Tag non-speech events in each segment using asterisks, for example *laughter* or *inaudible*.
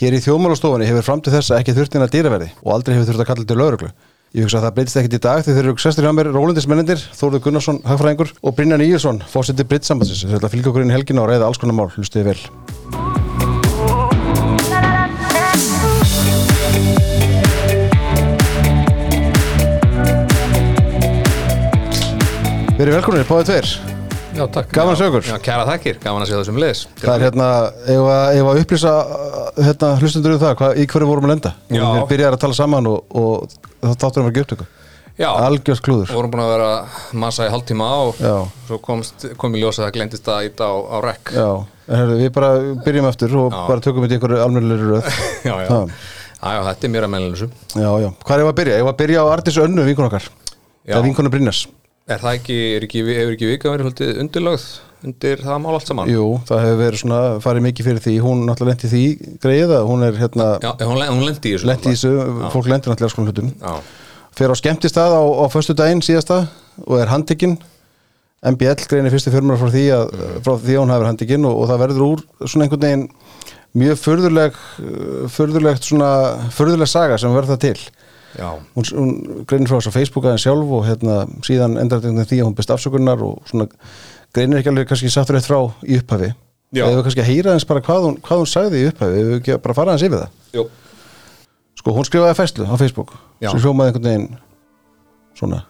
Hér í þjóðmálastofunni hefur fram til þess að ekki þurft inn að dýraverði og aldrei hefur þurft að kalla til lauruglu. Ég hugsa að það breytist ekkit í dag því þeir eru sestur hjá mér rólundismennendir, Þórður Gunnarsson, hagfræðingur og Brynjar Níelsson, fósiti Brittsambansins. Þetta fylgja okkur inn í helgina og ræða alls konar mál, hlustuði vel. Verið velkominir, báðið tveir. Já, takk. Gaman að sjá ykkur. Já, kæra þakkir, gaman að sjá þessum liðs. Það er hérna, ef að, ef að upplýsa hérna, hlustundur um það, hvað, í hverju vorum að lenda? Já. Við byrjaði að tala saman og, og það þáttur um að gefa upptöku. Já, Algjörst klúður. við vorum búin að vera massa í hálftíma á og Já. svo komst, kom í ljósa að það glendist að íta á, á rekk. Já, en herru, við bara byrjum eftir og Já. bara tökum þetta í einhverju almennilegri röð. *laughs* Já, já. Ha. Já, já, þetta er mér að meðlega þessu. Já, já. Hvað er ég að byrja? Ég var að byrja á Artis Önnu, vinkun okkar. Já. Það er vinkonu Brynjas. Er það ekki, er ekki, hefur ekki vika verið haldið undirlögð undir það mál allt saman? Jú, það hefur verið svona, farið mikið fyrir því. Hún náttúrulega lendi því greið að hún er hérna, Já, hún, hún lendi í þessu. lendi í þessu, fólk lendir náttúrulega sko hlutum. Já, Fer á skemmtistað á, á föstu daginn síðasta og er handtekinn. MBL greinir fyrstu fjörmur frá því að, frá því að hún verið handtekinn og, og það verður úr svona einhvern veginn mjög förðuleg, förðulegt svona, förðuleg saga sem verður það til. Hún, hún greinir frá þess á Facebook aðeins sjálf og hérna síðan endar þetta því að hún best afsökunar og svona greinir ekki alveg kannski sattur eitt frá í upphafi. Eða kannski að heyra eins bara hvað hún, hvað hún sagði í upphafi, við ekki bara fara aðeins yfir það? Jú. sko hún skrifaði fæslu á Facebook Já. sem hljómaði einhvern veginn svona.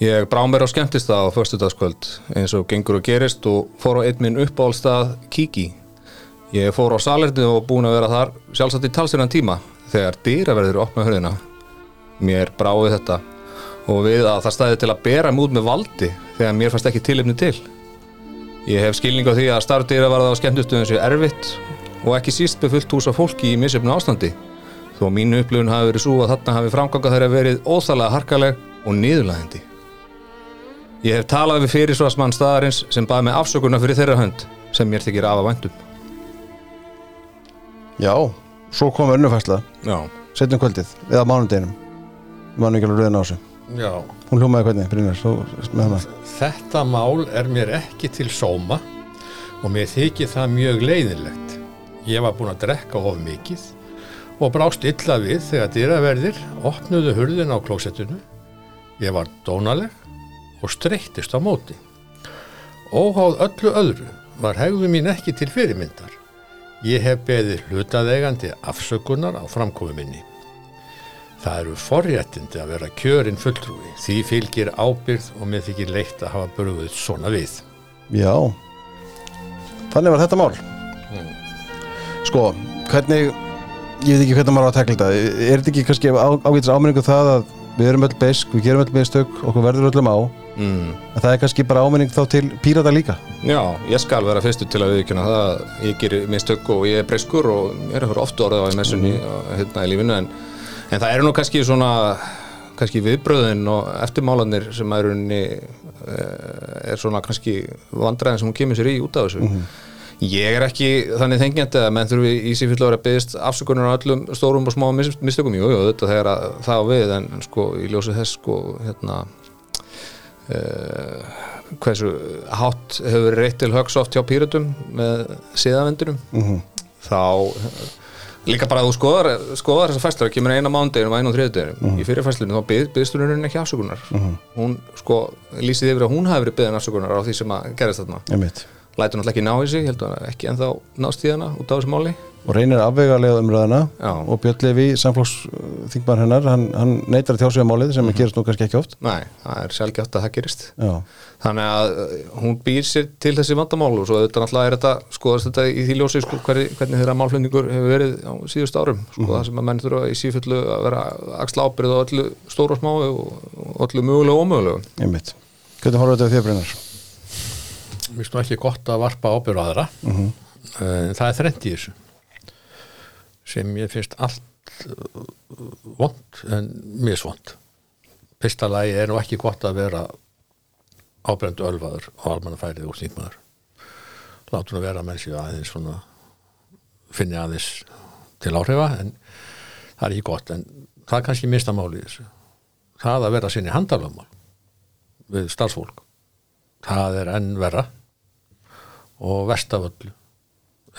Ég brá mér á skemmtist það á föstudagskvöld eins og gengur og gerist og fór á einn minn uppáhaldstað Kiki. Ég fór á salerni og búin að vera þar sjálfsagt í talsirnan tíma þegar dýraverður opna hörðina. Mér bráði þetta og við að það stæði til að bera mút með valdi þegar mér fannst ekki tilefni til. Ég hef skilning á því að starf dýraverða á skemmtustuðum sé erfitt og ekki síst með fullt hús af fólki í misjöfnu ástandi. Þó mínu upplifun hafi verið svo að þarna hafi framganga þeirra verið óþalega harkaleg og niðurlæðandi. Ég hef talað við fyrirsvarsmann staðarins sem baði mig afsökunna fyrir þeirra hönd sem mér þykir af að væntum. já, svo kom önnufæsla Já. setjum kvöldið, eða mánudeginum manum ekki alveg röðin á þessu Já, hún hljómaði hvernig, Brynjar, svo þetta mál er mér ekki til sóma og mér þykir það mjög leiðinlegt. Ég var búinn að drekka of mikið og brást illa við þegar dýraverðir opnuðu hurðin á klósettinu. Ég var dónaleg og streyttist á móti. Óháð öllu öðru var hegðu mín ekki til fyrirmyndar. Ég hef beðið hlutaðegandi afsökunar á framkomi minni. Það eru forréttindi að vera kjörin fulltrúi. Því fylgir ábyrð og mér þykir leitt að hafa brugðið svona við. Já Þannig var þetta mál Sko, hvernig ég veit ekki hvernig maður á að tekla þetta er þetta ekki kannski ágætis áminningu það að við erum öll besk, við gerum öll mistök okkur verður öllum á, Mm. en það er kannski bara áminning þá til pírata líka Já, ég skal vera fyrstur til að viðkjöna það að ég gerir mistök og ég er breyskur og ég er hefur oft orðið á í messunni mm. hérna í lífinu en, en það eru nú kannski svona kannski viðbröðin og eftirmálanir sem er, unni, er svona kannski vandræðin sem hún kemur sér í út af þessu. Ég er ekki þannig þengjandi að menn þurfi í sífyllu að vera byggðist afsökunar á öllum stórum og smá mis- mistökum, jú, jú, þetta þegar að það á við en sko í ljósi þess sko hérna uh, hversu hátt hefur reitt til höggs oft hjá pýratum með siðavendunum Mhm. þá eh, líka bara að þú skoðar, skoðar þessar fæslar, kemur eina mánudeginum og einu og þriðudeginum í fyrir fæslunum þá byð, byðstur hún ekki afsökunar. Hún sko lýsið yfir að hún hafi verið byðin afsökunar á því sem að gerist þarna. Lætur náttúrulega ekki ná í sig, heldur hann ekki ennþá nást í hana út af þessu máli. Og reynir afvegarlega umræðina Já. og Björn Levi, samflóks þingmann hennar, hann, hann neytar að á málið sem gerist nú kannski ekki oft. Nei, það er sjálfgjátt að það gerist. Já, þannig að uh, hún býr sér til þessi vandamál og svo þetta náttúrulega er þetta skoðast þetta í því ljósi sko, hvernig, hvernig þeirra málflendingur hefur verið á síðust árum sko, það sem að menn þurfa í sífullu að vera axla ábyrð á öllu stóru og smáu og, öllu mögulegu og ómögulegu Hvernig horfum þetta við þér Brynjar? Mér finnst nú ekki gott að varpa ábyrð á aðra. Mhm. En það er þrennt í þessu. Sem ég finnst allt uh, vond en misvond. Fyrsta lagi er nú ekki gott að vera ábrendu ölvaður á almannafærið og þingmaður. Látum að vera með sér aðeins svona finni aðeins til áhrifa en það er ekki gott en það er kannski mista máli í þessu. Það að vera sinni handalöfmál við starfsfólk það er enn verra og verst af öllu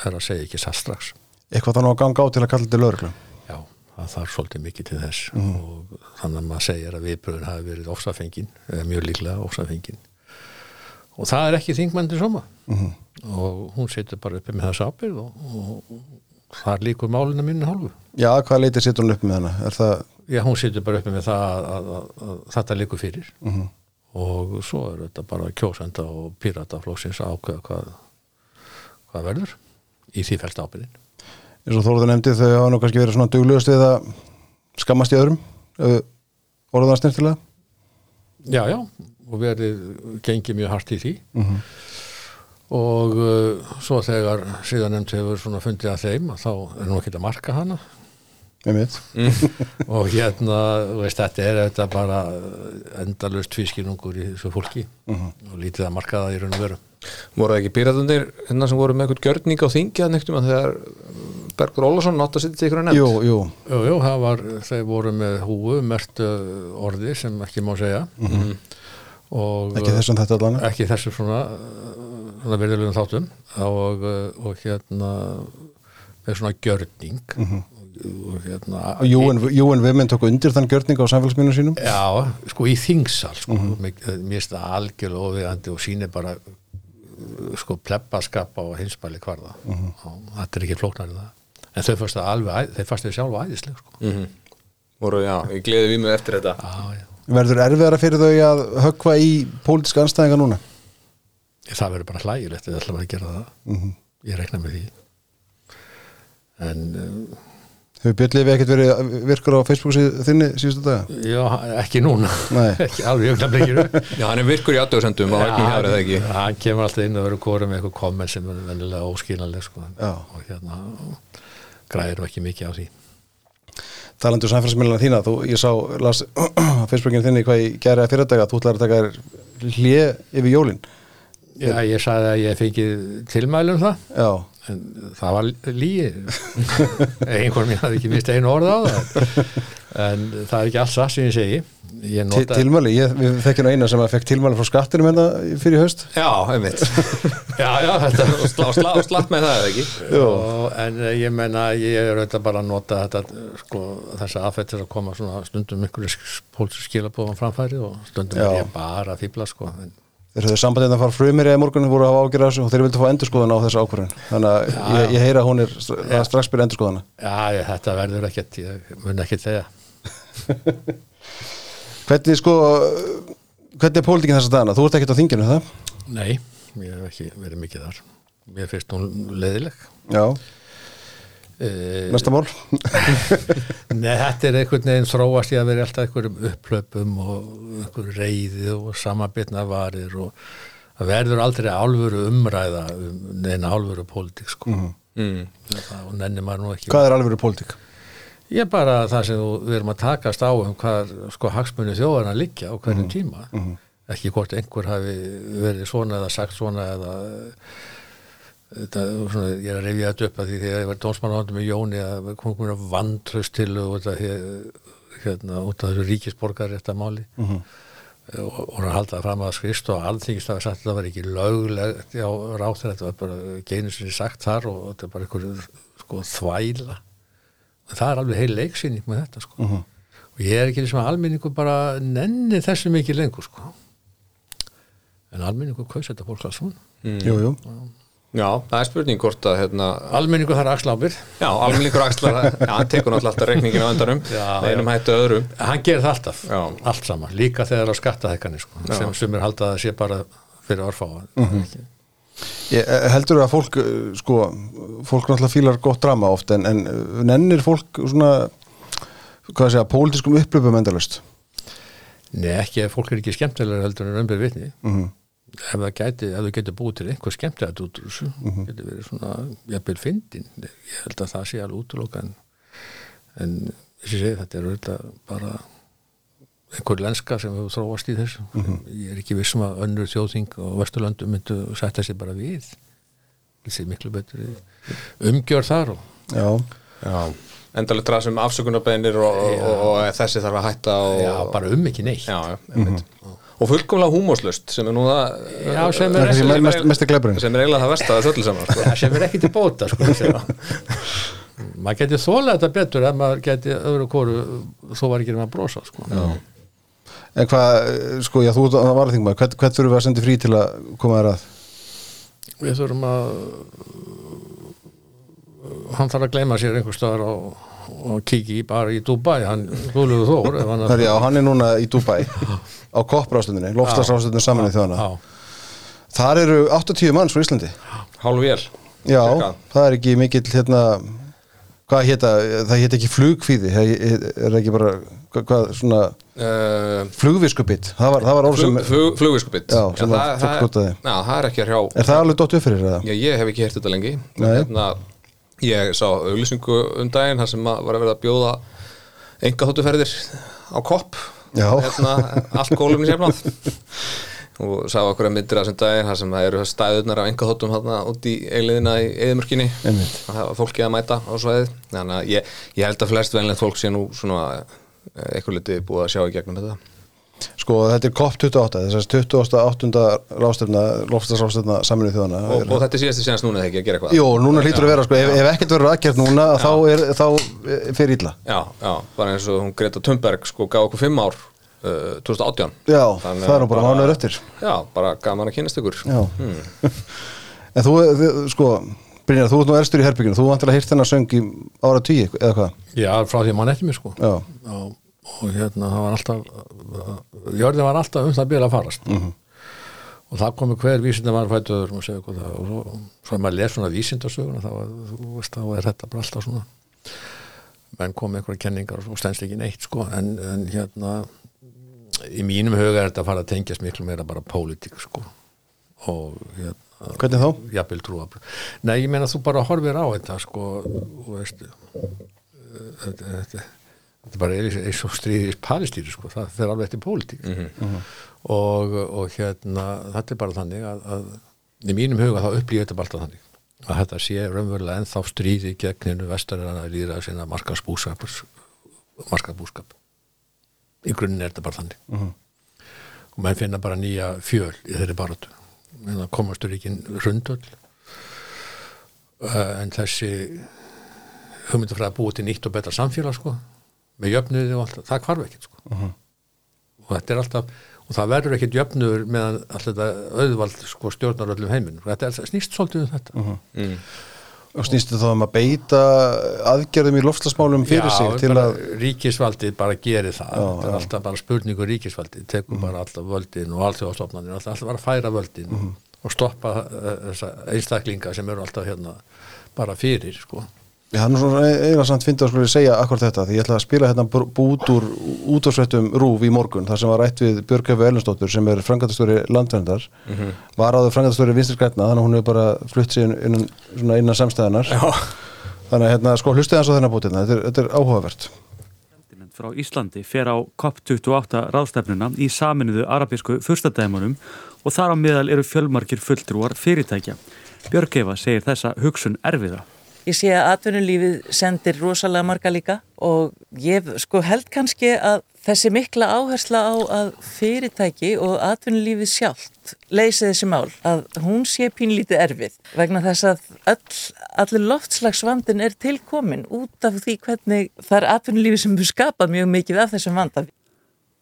er að segja ekki satt strax. Eitthvað þannig að ganga á til að kalla þetta lögreglu. Já, það þarf svolítið mikið til þess. Og þannig að maður segir að viðbröðin hafi verið ofsafengin, eða mjög líklega ofsafengin. Og það er ekki þingmændi soma og hún setur bara uppi með þessu ábyrð og, og það líkur málinu mínu hálfu. Já, hvað leitið situr hún upp með hana? Er það, Já, hún setur bara uppi með það að, að, að, þetta líkur fyrir. Og svo er þetta bara kjósenda og pírataflóksins að ákveða hvað, hvað verður í því fælst ábyrðin eins og Þóruður nefndi þau hafa nú kannski verið svona duglegust við að skammast í öðrum orðan snirtilega Já, já, og verið gengið mjög hart í því. Og uh, svo þegar síðan nefnd hefur svona fundið að þeim að þá er nú ekki að marka hana og hérna, þú veist, þetta er þetta bara endalust tvískinungur í þessu fólki. Og lítið að marka það í raun og veru. Voru það ekki píratundir hérna sem voru með eitthvað gjörning á þingi að nektum að þegar Bergur Ólason nátt að til ykkur að nefnd? Jú, jú, Jú, jú, það var, þeir voru með húu, mert orði sem ekki má segja. Og ekki þessum þetta allan ekki þessu svona, svona verðilegum þáttum. Og, og hérna með svona gjörning. Og hérna og Júen, Júen Vimin tók undir þann gjörning á samfélagsmyndu sínum? Já, sko í þingsal sko, mér finnst það algjörlega ofiðandi og sýnir bara uh, sko plebbaskap á hinsbæli hvarða. Og þetta er ekki flóknar en það. En þau fannst það alveg, þeir fannst þau sjálfa æðisleg sko. Mhm. voru, já, ég gleði við mig eftir þetta. Já, já. verður erfiðara fyrir þau að höggva í pólitíska anstæðinga núna? Það verður bara hlægilegt eða ætla að gera það. Ég rekna með því. En um, hefur Björn Lefi ekkert verið virkur á Facebook síð- þinni síðustu daga? Já, ekki núna. Nei. *laughs* ekki alveg jögnablikinu já, hann er virkur í aðdjóðsendum á ekki hér eða ekki? hann kemur alltaf inn og verður kóra með eitthvað komment sem er vennilega óskiljanleg sko. Já. og hérna græðir ekki mikið á því. Talandu um samfélagsmiðlana þína þú, ég sá, las *clears throat* á Facebookinu þinni hvað ég gerði að fyrirdaga, þú ætlar að taka þér hlje yfir jólin. Já, ég sagði að ég fengið tilmælum það. Já, það var líi *laughs* einhvern mér hafði ekki mist einu orð á það. En það er ekki allt satt sem ég segi. Ég Til, nota tilmæli, ég, við þekkjum nú eina sem að fekk tilmæli frá skattinum hérna fyrir haust. Já, einmitt. *laughs* Já, já, þetta og slá, slá, slapp með það eða ekki? Og, en eh, ég menna ég er auðvitað bara að nota þetta sko, þessa aðfættir að koma svona stundum einhverju pólsu skilabóðan framfæri og stundum Já. er ég bara að fýbla sko en þeir höfðu sambandið að fara frumir eða morgun voru að hafa ágjörða þessu og þeir vildu fá endurskoðan á þessu ákvörðun þannig að ég, ég heyra að hún er að strax byrja endurskoðana Já, ég, þetta verður ekkert, ég mun ekkert segja. *laughs* hvernig sko hvernig er pólitíkin þess að dana? Þú ert ekkert á þinginu, það? Nei, ég hef ekki verið mikið þar. Mér finnst hún leiðileg. Já, næsta mál *laughs* nei, þetta er einhvern veginn þróast í að vera alltaf einhverjum upplöpum og einhverjum reyði og samabitna varir og það verður aldrei álfuru umræða um neina álfuru pólitík, sko. mm. Það, og nenni maður nú ekki. Hvað er alveg pólitík? Ég er bara það sem við erum að takast á um hvað sko hagsmunni þjóðarna liggja á hverjum tíma ekki hvort einhver hafi verið svona eða sagt svona eða þetta, svona, ég er að rifja þetta upp að því þegar ég var dómsmannáðum með Jóni að kom komin að vantröst til og þetta hérna út af þessu ríkisborgar þetta máli og, og hann haldaði fram að skrist og sagt að þetta var ekki löglegt á ráþur, þetta var bara geinu sinni sagt þar og þetta er bara einhver sko þvæla. En það er alveg heil leiksýning með þetta sko. og ég er ekki eins og almenningu bara nenni þessu mikið lengur sko. en almenningu kaus þetta fólk alls svona Jú, jú já, það er spurning hvort að hérna, almenningu þarf axlábir já, almenningur axlar já, hann tekur náttúrulega alltaf reikningin á endanum Já, einum hættu öðrum. Hann gerir það alltaf, Já. allt saman. Líka þegar á skattahækkanir sko. Sem sumir halda að það sé bara fyrir orfáa Ég, eh, heldur að fólk, eh, sko fólk náttúrulega fílar gott drama oft en, en eh, nennir fólk svona hvað segja, pólitískum upplöpum endalust Nei, ekki fólk er ekki skemmtilega heldur en raunbyrð vitni. Mhm. Ef það gæti, ef þú getur búið til einhver skemmtilegt út úr þessu, getur verið svona jafnvel fyndin, ég held að það sé alveg útloka en, en þessi segi, þetta er auðvitað bara einhver lenska sem hefur þróast í þessu. Ég er ekki vissum að önnur þjóðþing og vesturlöndum myndu setja sér bara við. Þessi miklu betur umgjör þar og Já, já, endalega drað sem afsökunarbeinir og, og, og, og þessi þarf að hætta og, já, bara um ekki neitt. Já, já, einmitt. Og fullkomlega húmóslust sem er nú það Já, sem Það er glæburinn sem er eiginlega það versta að öllu saman sko. sem er ekki til bóta sko, að- *laughs* maður geti þólað þetta betur ef maður geti öðru kóru þó var ekki um að brosa sko. En hvað, sko, já, þú ert að vara þingma Hvern, hvern þurfum við að senda frí til að koma þér að? við þurfum að hann þarf að gleyma sér einhver staðar og, og kiki bara í Dubai hann Þór hann Herri, já, hann er núna í Dubai *laughs* á kopprástundinni, lofslagsrástundinni saman í þjóðana Já, Þar eru 80 manns frá Íslandi. Hálf vél Já, Cirka. það er ekki mikill hérna hvað hétta, það hétt ekki flugkvíði það er ekki bara hvað, svona uh, flugviskubitt það var, það var orð sem, flug, flug, flugviskubitt Já, sem var fólk notaði. já, það er ekki að hrjá. Er það alveg dott upp fyrir það? Já, ég hef ekki heyrt þetta lengi. Hérna, Ég sá auglýsingu um daginn þar sem var að verða að bjóða enga þóttuferðir á kopp. Hérna, allt gólum í sérfnað *laughs* og sá okkur að myndir að þessum daginn þar sem það eru stæðunar af enga þóttum hérna út í eiliðina í eðimörkinni Einmitt. það var fólki að mæta á svæðið. Þannig að ég, ég held að flest venlegt fólk sé nú svona eh, eitthvað litið búið að sjá í gegnum þetta Sko, þetta er COP28 þess að 28. rástefna lofslagsrástefna saminuð þjóðana og, og þetta er síðasti séðans núna þegar ekki að gera eitthvað? Jú, núna hlýtur að vera, sko, ef, ef ekkert verður aðgjert núna þá, er, þá fer illa. Já, já, bara eins og hún Greta Thunberg sko gaf okkur fimm ár uh, 2018 Já, Þannig það er nú bara mánuður eftir. Já, bara gaman að kynast ykkur. Já. *laughs* En þú, þið, sko, Brynjar, þú ert nú erstur í herbygginu þú vantilega hýrt þennan söng í ára tíu eða hvað? Já frá því að mann eftir mér sko. Já, Já, og hérna það var alltaf jörðin var alltaf um það byrja að farast. Og það komi hver vísinda var fættuður og segja hvað það. Og svo, svo er maður að lesa svona vísindasöguna þá, þú veist, þá er þetta bara alltaf svona menn komi einhverja kenningar og stendst ekki neitt sko. En, en hérna í mínum huga er þetta að fara að tengjast miklu meira bara pólitík sko. Og hérna hvernig þá? jafnvel trúa Nei, ég meina þú bara horfir á þetta sko, og veist þetta, þetta, þetta er bara eins eins og stríðis palestýri sko, það fer alveg eftir pólitík. Og, og hérna þetta er bara þannig að, að í mínum huga þá upplýði þetta bara alltaf þannig að þetta sé raunverulega ennþá stríði gegn hennu vestarana líðra sinna markaðsbúskap. Markaðsbúskap í grunninn er þetta bara þannig. Og menn finna bara nýja fjöl í þeirri en það komastur ekki rundöll uh, en þessi hugmyndafræði að búa til nýtt og betra samfélag sko, með jöfnuði og allt, það hvarf ekkert sko. og þetta er alltaf og það verður ekkert jöfnuður meðan alltaf þetta auðvald sko, stjórnar öllum heiminum þetta er, snýst svolítið um þetta mm. Og snýstu þá um að beita aðgerðum í lofslagsmálum fyrir Já, sig til að ríkisvaldið bara gerir það Já, þetta er já. alltaf bara spurningu ríkisvaldið tekur bara alltaf völdin og allþjóðastofnanir alltaf, alltaf bara færa völdin og stoppa uh, þessa einstaklinga sem eru alltaf hérna bara fyrir sko. Hann er svona eiginlega samt fyndi að skulle segja akkur þetta því ég ætla að spila hérna bút úr útvarsvettum rúf í morgun þar sem var rætt við Björghefu Ellensdóttur sem er frangatastjóri landverndar var áður frangatastjóri vinstri græna þannig að hún hefur bara flutt sig innan, innan samstæðanar Já, þannig að hérna, sko hlustið hans á þennan bútina þetta er, þetta er áhugavert frá Íslandi fer á COP28 ráðstefnuna í saminuðu arabísku fyrstadæmunum og þar á miðal eru fjölmarkir fulltrúar fyrirtækja. Björgefa segir þessa hugsun erfiða. Ég sé að atvinnulífið sendir rosalega marga líka og ég sko held kannski að þessi mikla áhersla á að fyrirtæki og atvinnulífið sjálft leysi þessi mál að hún sé pínlítið erfið vegna þess að öll, allir loftslagsvandin er tilkomin út af því hvernig það er atvinnulífið sem hefur skapað mjög mikið af þessum vanda.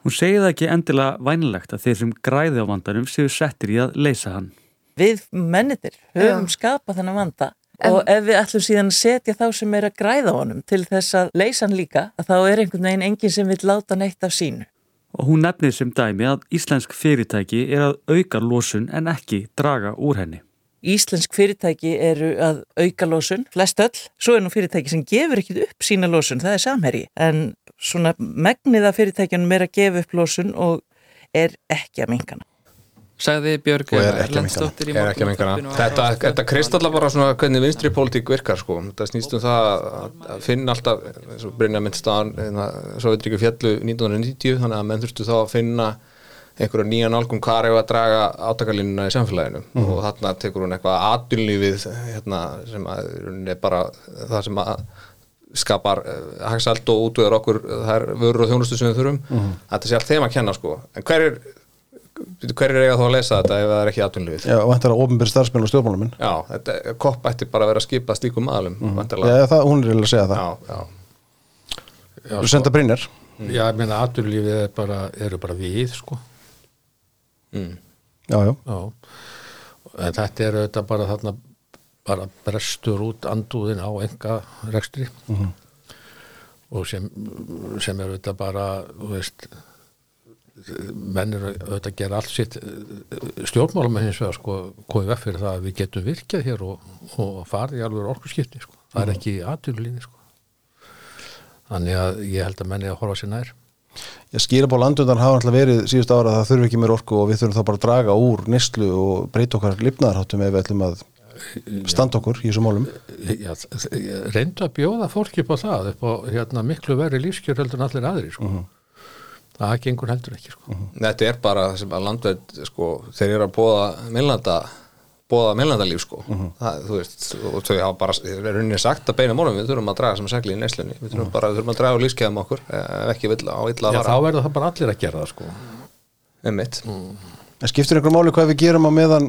Hún segir það ekki endilega vænilegt að þeir sem græði á vandanum séu settir í að leysa hann. Við mennitir höfum skapað þennan vanda og ef við ætlum síðan að setja þá sem er að græða honum til þess að leysa hann líka, að þá er einhvern veginn enginn sem vil láta neitt af sínu. Og hún nefnir sem dæmi að íslensk fyrirtæki er að auka losun en ekki draga úr henni. Íslensk fyrirtæki eru að auka losun, flest öll, svo er nú fyrirtæki sem gefur ekkit upp sína losun, það er samherji, en svona megnið af fyrirtækjunum er að gefa upp losun og er ekki að minkana. Sagði Björg Og er ekki að að á Þetta, þetta kristalla bara svona hvernig vinstri pólitík virkar sko. Þetta snýst um það að, að finna alltaf eins og Brynja minnst staðan svo veitur ekki fjallu 1990 þannig að menn þurftu þá að finna einhverja nýja nálgum hvað er að draga átakalínuna í samfélaginu. Og þarna tekur hún eitthvað aðdunlífið hérna, sem að er bara það sem að skapar uh, hagsald og útvöður okkur það er vörur og þjónustu sem við þurfum. Þetta sé allt þeim að kenna sko. En hver er hver er eiga þá að lesa þetta ef það er ekki atvinnlífið Já, vantar að ofnbyrð starfsmenn og stjórnmáluminn Já, þetta kopp ætti bara að vera að skipa slíkum maðalum mm Já, það, hún er eiginlega að segja það. Já, já. Já, Þú senda Brynjar Já, ég meina aturlífið er bara, eru bara við sko. Mm. Já, já, Já, en þetta er auðvitað bara þarna bara brestur út andúðin á enga rekstri og sem, sem er auðvitað bara þú veist menn er auðvitað að gera allt sitt stjórnmálum með hins vegar sko komið vekk fyrir það að við getum virkað hér og, og farið í alveg orkuskipti sko. það er ekki aðtunulíni sko. þannig að ég held að menni að horfa sér nær ég skýra bá landundan hafa alltaf verið síðust ára að það þurfi ekki meir orku og við þurfum þá bara að draga úr nýslu og breyta okkar lifnaðarháttum ef við ætlum að standa okkur í þessum málum Já, reyndu að bjóða fólki upp á það upp á hérna, miklu verri lífskjör heldur en allir aðri sko. Það gengur heldur ekki sko. Þetta er bara það sem að landveit sko, þeir eru að bóða millanda bóða millandalíf sko. Það, þú veist, og þau hafa bara rauninni sagt að beina mólum, við þurfum að draga sem segli í neslunni, við þurfum bara, við þurfum að draga úr lífskeiðum okkur, ef ekki vill á illa að Já, þá fara verður það bara allir að gera það sko. einmitt, En skiptir einhver máli hvað við gerum á meðan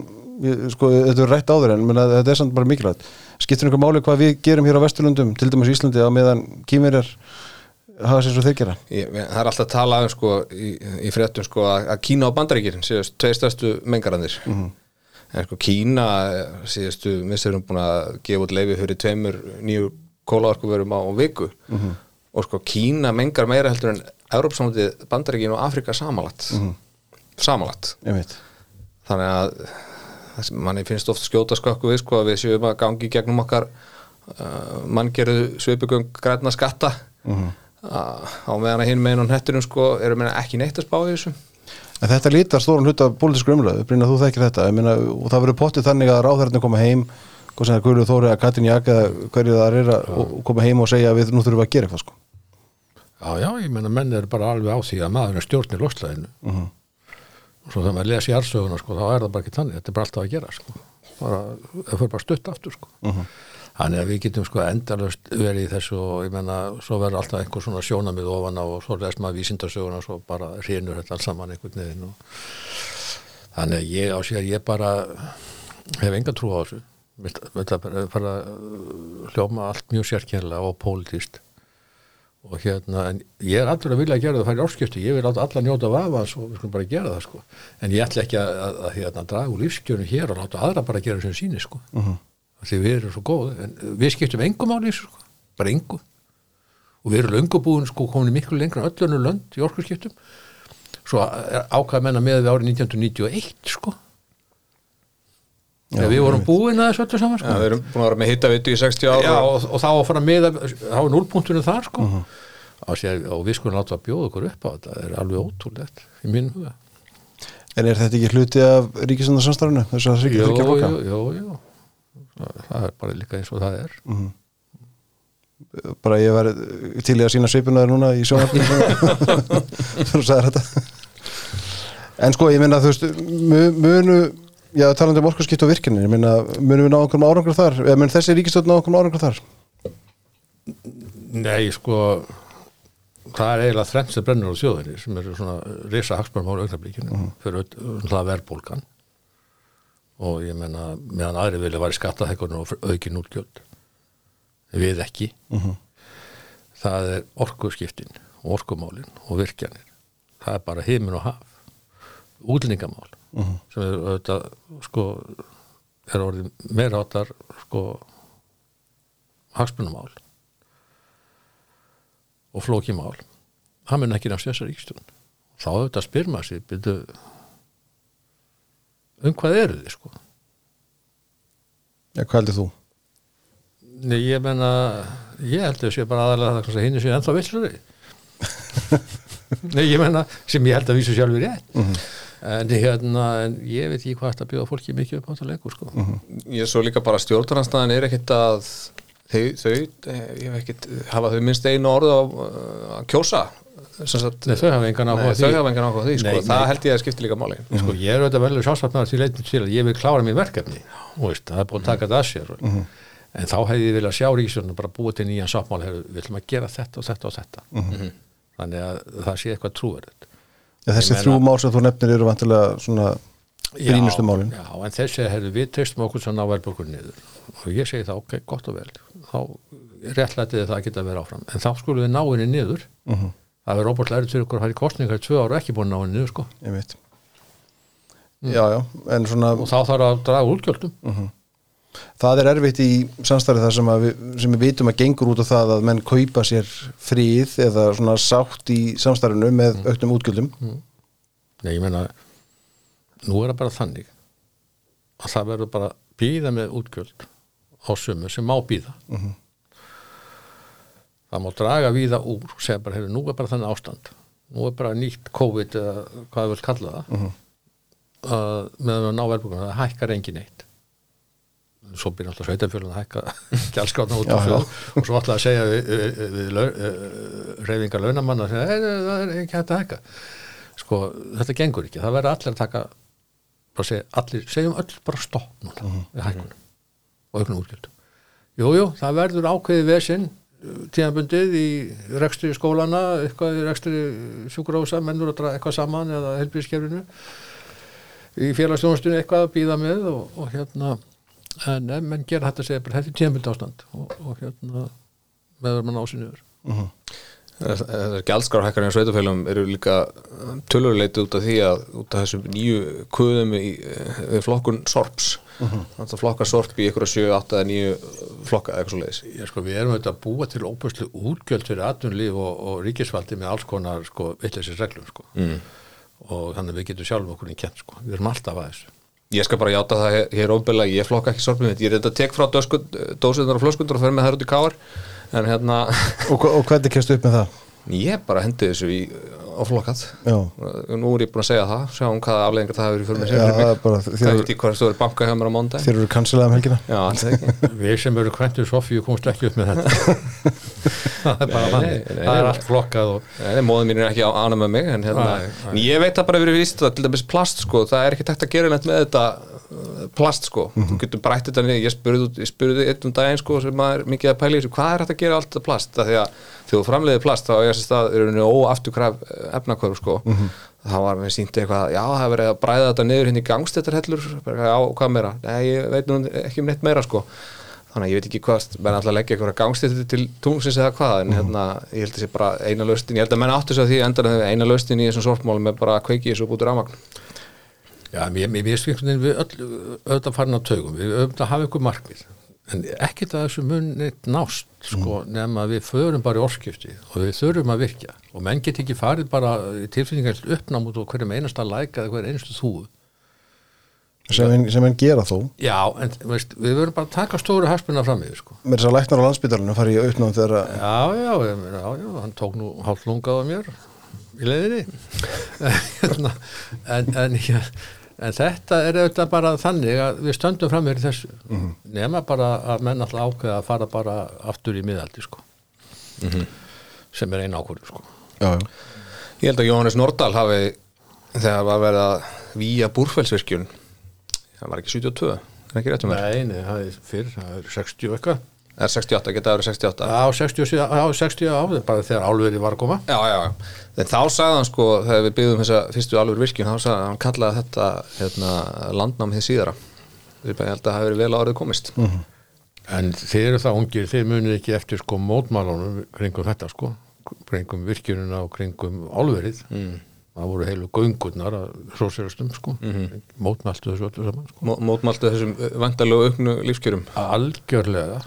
sko, þetta er rætt áður en menna, þetta er samt bara mikilvægt. Skiptir einhver máli hvað við gerum hér á Vesturlundum til dæmis Íslandi á meðan kýmverjar hafa sér svo þeir gera? Ég, það er alltaf að tala um sko í, í fréttum sko að, Kína og Bandaríkir séðust tveir stærstu mengarandir en sko Kína eh, síðustu misturum búin að gefa út leifi fyrir tveimur nýju kólaorkuverum á viku. Og sko Kína mengar meira heldur en Európsamöndið, Bandaríkin og Afrika samanlagt. Samanlagt. Einmitt. þannig að manni finnst ofta skjóta skakku við sko að við séum að gangi gegnum okkar uh, manngerðu svipugöng græna skatta. Uh, á meðan að hinn meginn og hetturum sko eru meina ekki neitt að spá í þessu. En þetta lítar stóran hluta pólitísku umröðu, Brynja, þú þekkir þetta, ég meina, og það verður pottið þannig að ráðherrarnir koma heim, hvað sem það Guðlu Þóri að Katrin Jaka hverju það er að koma heim og segja að við nú þurfum að gera eitthvað, sko. Já, já, ég menna menn er bara alveg á því að maður er stjórnir loslæðinu og svo þegar maður lesi arsöguna sko, þá er það bara ekki þannig, þetta er bara alltaf að gera sko. bara, þannig að við getum sko endalust verið í þessu og ég menna svo verður alltaf einhver svona sjónamið ofan á og svo les maður vísindarsöguna og svo bara hrinur þetta alls saman einhvern veginn og þannig að ég á sér ég bara hef enga trú á þessu. Að bara fara að hljóma allt mjög sérkjærlega og pólitíst og hérna, en ég er allur að vilja að gera það að fara í orskipti, ég vil láta alla njóta vafans og við skulum bara gera það sko. En ég ætla ekki að, að, að hérna, draga úr lífskjörnu hér og láta aðra bara gera sem síni sko því við erum svo góð en við skiptum engum á lífs sko, bara engum og við erum löngubúin sko komin miklu lengra en öllunum lönd í orkuskiptum. Svo ákvæða menna með við árið 1991 sko. Já, við vorum búin að þessu öllu saman sko. Já, við erum búin að vera með hittavitu í 60 ára Já, og, og þá að fara með þá er núlpunktunum þar sko. Og, sér, og við skulum láta að bjóða okkur upp á þetta það er alveg ótrúlegt í mínum huga. En er þetta ekki hluti af að Jú, jú, jú, jú það, er bara líka eins og það er. Bara ég var til í að sína svipunaður núna í sjónvarpinu. *laughs* Þú sagðir þetta. En sko, ég minna, þú veist, mu- munu, já, talandi um orkarskipt og virkinni, ég minna, munu við ná einhverjum árangur þar, eða mun þessi ríkistöld ná einhverjum árangur þar? Nei, sko það er eiginlega þrennt sem brennur á þjóðinni sem eru svona risa hagsmörnum á augnablikinu fyrir það verðbólgan og ég menna meðan aðri vilja væri skattahækkunum og aukin útgjöld. Við ekki. Það er orkuskiptin og orkumálin og virkjanir. Það er bara heimin og haf. Útlendingamál. Sem er auðvitað sko er orðið meira áttar sko hagsmunumál og flókimál það mun ekki nást þessar ríkstjón þá auðvitað spyr maður sér byrju, um hvað eru þið sko? Já, hvað heldur þú? Nei, ég menna ég held að það sé bara aðalega það að hinn sé ennþá villuri *laughs* Nei, ég menna sem ég held að vísu sjálfur rétt. En, hérna, en ég veit ekki hvað þetta bjóða fólki mikið upp á þetta leikur sko. Ég svo líka bara stjórnarnanstæðan er ekkit að þau, þau eh, ég hef ekkit, hafa þau minnst einu orð uh, að kjósa sagt, Nei, þau hafa engan áhuga á því. áhuga á því, sko, Nei, það nei. held ég að skipti líka máli. Sko, ég er auðvitað velur sjálfsvartnar til leitin til að ég vil klára mér verkefni. Og veist, það er búin að taka þetta að sér en þá hefði ég viljað sjá ríkisjónu bara búið til nýjan sáttmál, við ætlum að gera þetta og þetta og þetta. Þannig að það sé eitthvað trúverðið Já, þessi Ég meina- þrjú mál sem þú nefnir eru vantilega svona brínustu málin? Já, en þessi hefur við treystum okkur sem ná verðbólkur niður. Og ég segi það, ok, gott og vel. Þá réttlætið það að geta verið áfram. En þá skulum við ná henni niður. Mhm. Það er óbúrslega erið fyrir okkur að fara í kostningar í tvö ára og ekki búin að ná henni sko. Ég veit Já, já, en svona og þá þarf að draga útgjöldum. Það er erfitt í samstarið þar sem, við, sem við vitum að gengur út á það að menn kaupa sér fríð eða svona sátt í samstarinu með auknum útgjöldum. Nei, ég meina nú er það bara þannig að það verður bara býða með útgjöld á sumu sem má býða það má draga víða úr og segja bara, heyrðu, nú er bara þannig ástand. Nú er bara nýtt COVID eða hvað við vilt kalla það uh meðan við ná verðbúkuna, það hækkar engin eitt svo byrja alltaf sveitafjölun að hækka *laughs* gjaldskrána út af fjöl og svo alltaf að segja við, við, við lau, reyfingar launamanna að segja, "Hey, það er ekki hægt að hækka. Sko, þetta gengur ekki, það verður allir að taka bara segja, allir, segjum öll bara stopp núna við hækkunum og auknum útgjöldum. Jú, jú, það verður ákveðið vesinn tíðanbundið í rekstri skólana, eitthvað í rekstri sjúkurása, mennur að draga eitthvað saman eða helbriðskefrinu í félagsstjónastunni eitthvað að býða með og, og hérna en menn gera þetta að segja bara þetta er tíðanbundið ástand og, og hérna meður mann á sig niður Þessar gjaldskrárhækkarinn á sveitafélum eru líka töluleiti út af því að út af þessum nýju kuðum í, við flokkun sorps þannig að flokka sorp í ykkur að 7, 8 eða 9 flokka eða eitthvað svo leiðis Já, sko, við erum auðvitað að búa til óbúslu útgjöld fyrir atvinnlíf og, og ríkisvaldi með alls konar sko, vitleysins reglum sko. mm. og þannig að við getum sjálfum okkur í kent sko. við erum alltaf að þessu Ég skal bara játa það hér- ofbelega, ég flokka ekki mitt, ég er þetta tek frá dósuðunar og flöskundur og fer með þær út í káar en hérna, og, og hvernig kemstu upp með það? ég bara hendi þessu í áflokkað Já, nú er ég búin að segja það, sjáum hvaða afleðingar það hefur fyrir mig er þér- er þeir eru kansilega um helgina. Já, alltaf ekki. *laughs* Við sem eru kvæntur Sofíu komst ekki upp með þetta. *laughs* Það er bara Nei, þannig. nei, nei, það er allt flokkað og móðin mín er ekki á ána með mig en, hérna, Nei, nei. en ég veit það bara verið víst að til dæmis plast sko, það er ekki tækt að gera neitt með þetta uh, plast sko, þú getur brætt þetta niður. Ég spurði, út- ég spurði einn um daginn sko sem maður er mikið að pæla í þessu, hvað er þetta að gera allt þetta plast, það því að þegar þú framleiðir plast þá er þessi stað, óafturkræf efnakvörf sko, það var mér sínt eitthvað, já það er verið að bræða þetta niður hérna í gangstéttarhellur, bara, já hvað meira? Nei, ég veit nú ekki um neitt meira sko. Þannig að ég veit ekki hvað, menn alltaf leggja eitthvað gangstéttir til tungsins eða hvað en hérna, ég held að sé bara eina laustin ég held að menn áttu sig að því endan að eina laustin í þessum sorpmálum er bara að kveiki þessu úr rafmagn já, mér, mér, mér skilur við öll auðvitað farin á taugum, við auðvitað hafa ykkur markmið en ekkert að þessu mun neitt nást sko, nema að við förum bara í orskipti og við þurfum að virkja. Og menn get ekki farið bara í tilfinningar uppnám út og hverjum einasta læka eða hver einstu þúu sem sem en gera þó. Já, en veist, við verðum bara að taka stóru haspina fram í sko. með þess að læknar á landsbytarinu fari í auknum þegar að Já, já, ég já, já, hann tók nú hálft lungað á mér í leiðinni. *laughs* Hérna, en, en, ja, en þetta er auðvitað bara þannig að við stöndum fram í þessu nema bara að menn alltaf ákveða að fara bara aftur í miðaldi sko. sem er eina ákvörðu sko. já, já. ég held að Jóhannes Nordal hafi þegar var verið að víja búrfellsvirkjun það var ekki 72 er ekki rétt um mér, Nei, nei, það er fyrr, það er 60 eitthvað er 68, geta verið 68 Já, 60, já, 60 á, bara þegar álverið var að koma Já, já, já. En þá sagði hann sko, þegar við byggðum þessa fyrstu alveg virkjun, þá sagði hann, hann kallaði þetta hérna, landnám hins síðara. Ég held að það hafi verið vel árið komist. En þeir eru það ungir, þeir munið ekki eftir sko mótmálunum kringum þetta sko, kringum virkjununa og kringum álverið. Mm. Það voru heilu göngurnar að sósérastum sko, mótmæltu þessu öllu saman sko. Mó, mótmæltu þessum vandarlegu auknu lífskjörum. Algjörlega.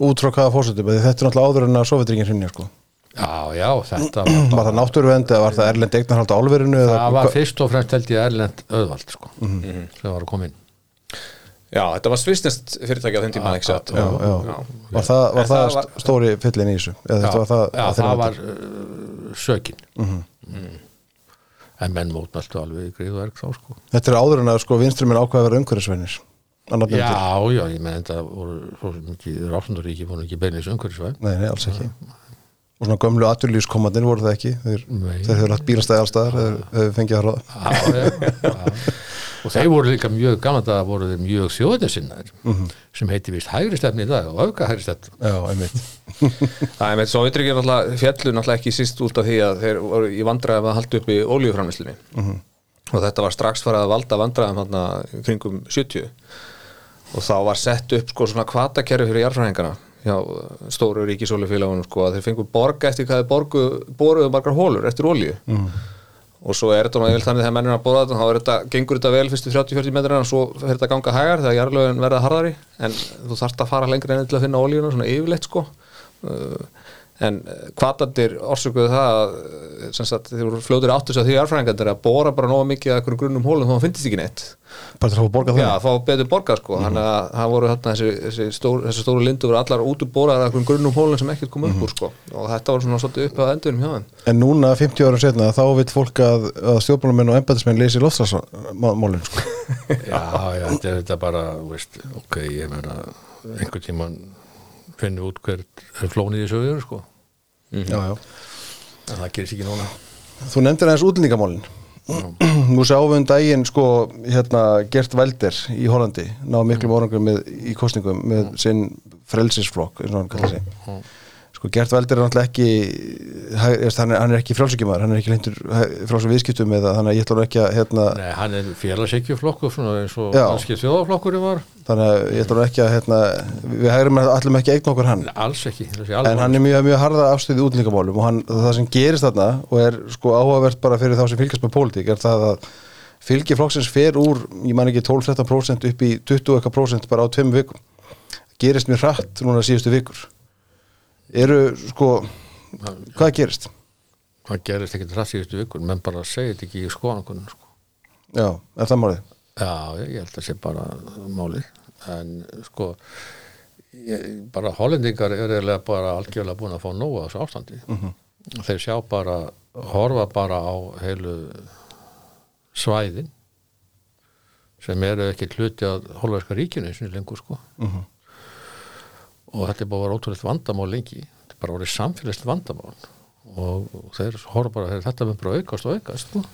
út frá hvaða fórsöndum þetta er náttúrulega áður en að sovjetringin hrinja sko. Já, já, þetta var, *clears throat* var það náttúruvernd eða var það erlend eignarhald á álverinu eða það var hva- fyrst og fremst held ég erlend auðvald sko, sem var að koma inn. Já, þetta var svisnest fyrirtæki á þeim tíma, ekki satt? já, já. var það, var það, það var- stóri fyllin í þessu eða Já, þetta var það, já, var uh, sökin. En menn mótmæltu alveg í greiðverk þá sko. þetta er áður en að sko vinstruminn ákveða að vera umhverfisvænir Já, já, ég menn þetta voru rásundaríki voru ekki beinleis umhverfisvæð nei, nei, alls ekki. Og svona gömlu aturlýskomandin voru það ekki? Þeir, hefur lagt bílastæði allstaðar þeir hefur fengið að ráða. *laughs* og þeir voru líka mjög gaman að voru þeir mjög þjóðinsinnar sem heiti vist hægri stefni í dag og auka hægri stefni já, einmitt. *laughs* Það er með Sovjetríkir náttúrulega fjallu náttúrulega ekki síst út af því að þeir voru í vandræðum að halda upp í ólíuframlýslinni og þetta var strax farið að valda vandræðum þarna kringum 70 og þá var sett upp sko svona kvatakerfi fyrir jarðfræðingana hjá stóru ríkisólufélagunum sko að þeir fengu borga eftir hvað þeir borgu, boruðu margar hólur eftir ólíu og svo er þetta náttúrulega þannig þegar mennir að bóra þetta þá þetta, gengur þetta vel fyrstu 30-40 metrina og svo fer þetta að ganga hægar þegar jarðlögin verða harðari. En þú þarft að fara lengri enn til að finna ólíuna svona yfirleitt sko. Uh, en kvatandir orsökuðu það að sem sagt, þeir voru fljóður áttus að því jarðfræðingandir að bóra bara nóga mikið að einhverjum grunnum hólum þá finnst ekki neitt. Bara að fá borga Já, það. að fá betur borgað sko. Þannig að það voru þarna þessi, þessi, stór, þessi stóru lindu voru allar út úr bóraðar að einhverjum grunnum hólum sem ekkert kom upp úr sko. Og þetta var svona svolítið upp á endunum hjá þeim. En núna 50 ára setna þá vil fólk að, að stjórnmálamenn og embætismenn leysi loftslagsmálin sko. *laughs* Já, já, þetta er þetta bara, þú veist, ok, ég meina, einhvern tíman finnum út hver er flónið í sögur, sko. Já, já. En það gerist ekki núna. þú nefndir aðeins útlendingamálin. Nú sáum við um daginn sko hérna Gert Velder í Hollandi ná miklum orangum með, í kostningum með sinn frelsisflokk eins og hann kallar sig sko Gert Velder er náttúrulega ekki hann er, hann er ekki frálsökjumar hann er ekki lindur frálsum viðskiptum eða þannig að ég ætla ekki að hérna, Nei, hann er félagsekjuflokkur, svona eins og Já. kannski þjóðaflokkurinn var. þannig að ég ætla ekki að hérna, við hægrum allum ekki að eigna okkur hann alls ekki. þessi en hann er mjög, mjög harða afstöði útlendingamálum og hann, það sem gerist þarna og er sko áhugavert bara fyrir þá sem fylgjast með pólitík er það að fylgi flokksins fer úr, ég man ekki 12-13% upp í 20 eitthvað prósent bara á tveim vikum gerist mjög hratt núna síðustu vikur eru sko hvað gerist? Það gerist ekki rætt síðustu vikur, menn bara segir þetta ekki í skoðankunum, sko. Já, er það málið? Já, ég, held að sé bara málið en sko ég, bara hollendingar er eiginlega bara algjörlega búin að fá nóga þessu ástandi þeir sjá bara horfa bara á heilu svæðin sem eru ekki hluti að holverska ríkinu sinni lengur sko og þetta er bara ótrúlega vandamál lengi. Þetta er bara orðið samfélagst vandamál. Og þeir horfa bara þeir, þetta mun bara aukast og aukast sko.